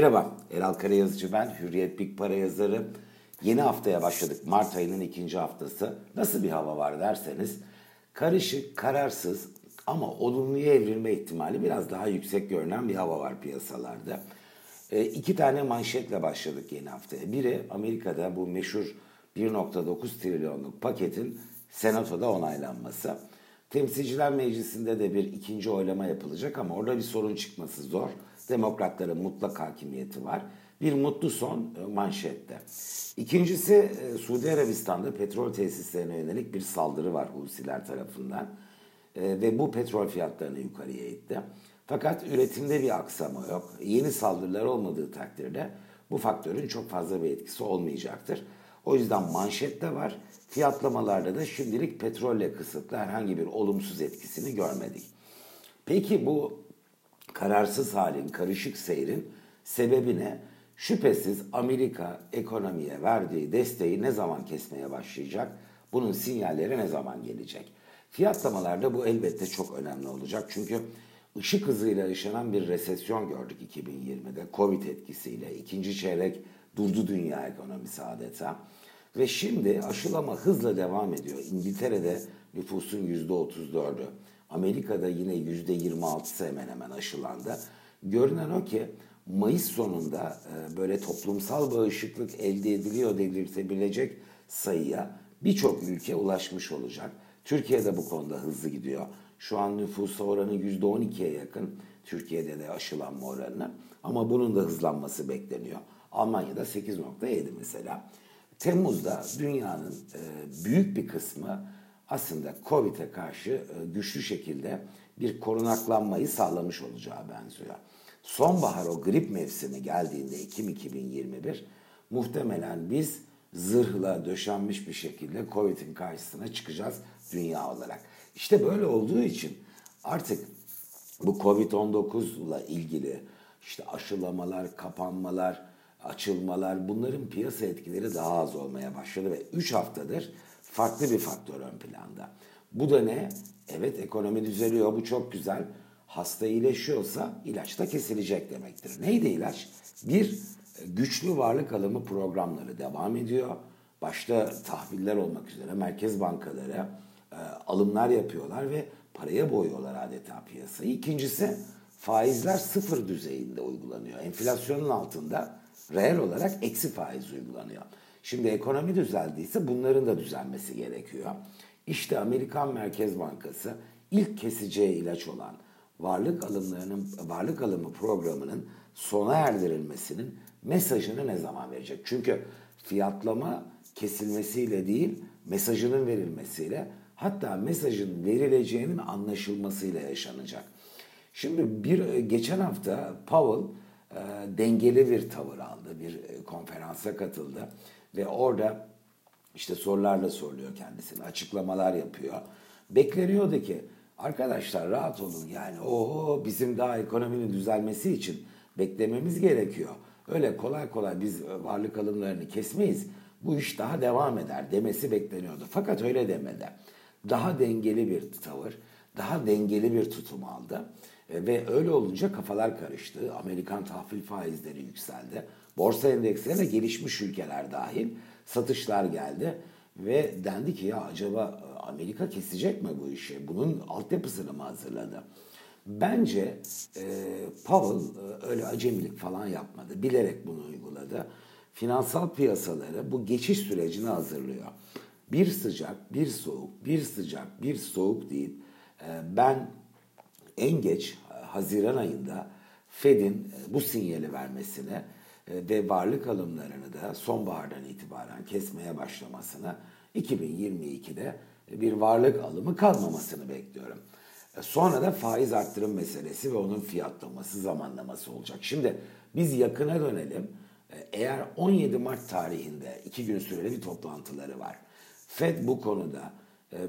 Merhaba, Eral Karayazıcı ben, Hürriyet Big Para yazarı. Yeni haftaya başladık, Mart ayının ikinci haftası. Nasıl bir hava var derseniz, karışık, kararsız ama olumluya evrilme ihtimali biraz daha yüksek görünen bir hava var piyasalarda. E, iki tane manşetle başladık yeni haftaya. Biri Amerika'da bu meşhur 1.9 trilyonluk paketin senatoda onaylanması. Temsilciler Meclisi'nde de bir ikinci oylama yapılacak ama orada bir sorun çıkması zor. Demokratların mutlak hakimiyeti var. Bir mutlu son e, manşette. İkincisi e, Suudi Arabistan'da petrol tesislerine yönelik bir saldırı var Husiler tarafından. E, ve bu petrol fiyatlarını yukarıya itti. Fakat üretimde bir aksama yok. Yeni saldırılar olmadığı takdirde bu faktörün çok fazla bir etkisi olmayacaktır. O yüzden manşette var. Fiyatlamalarda da şimdilik petrolle kısıtlı herhangi bir olumsuz etkisini görmedik. Peki bu kararsız halin, karışık seyrin sebebi ne? Şüphesiz Amerika ekonomiye verdiği desteği ne zaman kesmeye başlayacak? Bunun sinyalleri ne zaman gelecek? Fiyatlamalarda bu elbette çok önemli olacak. Çünkü ışık hızıyla yaşanan bir resesyon gördük 2020'de. Covid etkisiyle. ikinci çeyrek durdu dünya ekonomisi adeta. Ve şimdi aşılama hızla devam ediyor. İngiltere'de nüfusun %34'ü, Amerika'da yine %26'sı hemen hemen aşılandı. Görünen o ki Mayıs sonunda e, böyle toplumsal bağışıklık elde ediliyor dedirtebilecek sayıya birçok ülke ulaşmış olacak. Türkiye de bu konuda hızlı gidiyor. Şu an nüfus oranı %12'ye yakın. Türkiye'de de aşılanma oranı. Ama bunun da hızlanması bekleniyor. Almanya'da 8.7 mesela. Temmuz'da dünyanın e, büyük bir kısmı aslında Covid'e karşı e, güçlü şekilde bir korunaklanmayı sağlamış olacağı benziyor. Sonbahar o grip mevsimi geldiğinde Ekim 2021 muhtemelen biz zırhla döşenmiş bir şekilde Covid'in karşısına çıkacağız dünya olarak. İşte böyle olduğu için artık bu Covid-19 ile ilgili işte aşılamalar, kapanmalar, açılmalar bunların piyasa etkileri daha az olmaya başladı ve 3 haftadır farklı bir faktör ön planda. Bu da ne? Evet ekonomi düzeliyor bu çok güzel. Hasta iyileşiyorsa ilaç da kesilecek demektir. Neydi ilaç? Bir, güçlü varlık alımı programları devam ediyor. Başta tahviller olmak üzere merkez bankaları e, alımlar yapıyorlar ve paraya boyuyorlar adeta piyasayı. İkincisi faizler sıfır düzeyinde uygulanıyor. Enflasyonun altında reel olarak eksi faiz uygulanıyor. Şimdi ekonomi düzeldiyse bunların da düzelmesi gerekiyor. İşte Amerikan Merkez Bankası ilk keseceği ilaç olan varlık alımlarının varlık alımı programının sona erdirilmesinin mesajını ne zaman verecek? Çünkü fiyatlama kesilmesiyle değil, mesajının verilmesiyle hatta mesajın verileceğinin anlaşılmasıyla yaşanacak. Şimdi bir geçen hafta Powell dengeli bir tavır aldı, bir e, konferansa katıldı ve orada işte sorularla soruluyor kendisine, açıklamalar yapıyor. Bekleniyordu ki arkadaşlar rahat olun yani o bizim daha ekonominin düzelmesi için beklememiz gerekiyor. Öyle kolay kolay biz varlık alımlarını kesmeyiz. Bu iş daha devam eder demesi bekleniyordu. Fakat öyle demedi. Daha dengeli bir tavır, daha dengeli bir tutum aldı. E, ve öyle olunca kafalar karıştı. Amerikan tahvil faizleri yükseldi. Borsa endekslerine gelişmiş ülkeler dahil satışlar geldi. Ve dendi ki ya acaba e, Amerika kesecek mi bu işi? Bunun altyapısını mı hazırladı? Bence e, Powell e, öyle acemilik falan yapmadı. Bilerek bunu uyguladı. Finansal piyasaları bu geçiş sürecini hazırlıyor. Bir sıcak, bir soğuk, bir sıcak, bir soğuk değil. E, ben en geç e, Haziran ayında Fed'in e, bu sinyali vermesine e, ve varlık alımlarını da sonbahardan itibaren kesmeye başlamasını 2022'de bir varlık alımı kalmamasını bekliyorum. Sonra da faiz arttırım meselesi ve onun fiyatlaması, zamanlaması olacak. Şimdi biz yakına dönelim. Eğer 17 Mart tarihinde iki gün süreli bir toplantıları var. Fed bu konuda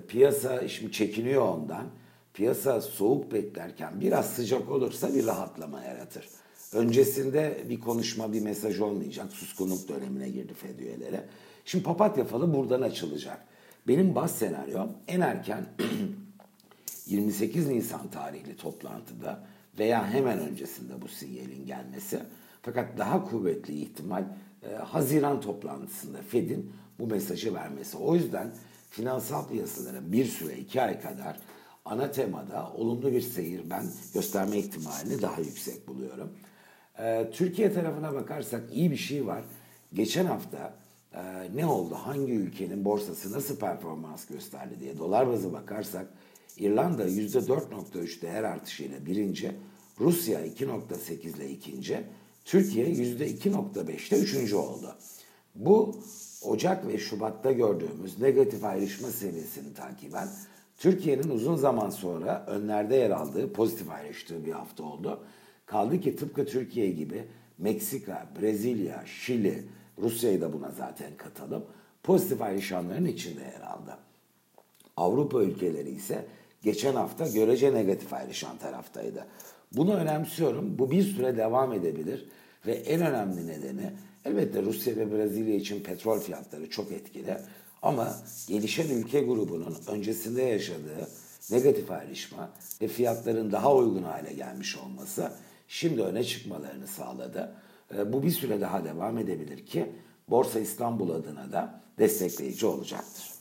piyasa şimdi çekiniyor ondan piyasa soğuk beklerken biraz sıcak olursa bir rahatlama yaratır. Öncesinde bir konuşma, bir mesaj olmayacak. Suskunluk dönemine girdi Fed üyeleri. Şimdi papatya falı buradan açılacak. Benim bas senaryom en erken 28 Nisan tarihli toplantıda veya hemen öncesinde bu sinyalin gelmesi. Fakat daha kuvvetli ihtimal e, Haziran toplantısında Fed'in bu mesajı vermesi. O yüzden finansal piyasaların bir süre iki ay kadar ana temada olumlu bir seyir ben gösterme ihtimalini daha yüksek buluyorum. Ee, Türkiye tarafına bakarsak iyi bir şey var. Geçen hafta e, ne oldu? Hangi ülkenin borsası nasıl performans gösterdi diye dolar bazı bakarsak İrlanda %4.3 değer artışıyla birinci, Rusya 2.8 ile ikinci, Türkiye %2.5'te üçüncü oldu. Bu Ocak ve Şubat'ta gördüğümüz negatif ayrışma serisini takiben Türkiye'nin uzun zaman sonra önlerde yer aldığı pozitif ayrıştığı bir hafta oldu. Kaldı ki tıpkı Türkiye gibi Meksika, Brezilya, Şili, Rusya'yı da buna zaten katalım. Pozitif ayrışanların içinde yer aldı. Avrupa ülkeleri ise geçen hafta görece negatif ayrışan taraftaydı. Bunu önemsiyorum. Bu bir süre devam edebilir ve en önemli nedeni elbette Rusya ve Brezilya için petrol fiyatları çok etkili. Ama gelişen ülke grubunun öncesinde yaşadığı negatif ayrışma ve fiyatların daha uygun hale gelmiş olması şimdi öne çıkmalarını sağladı. Ee, bu bir süre daha devam edebilir ki Borsa İstanbul adına da destekleyici olacaktır.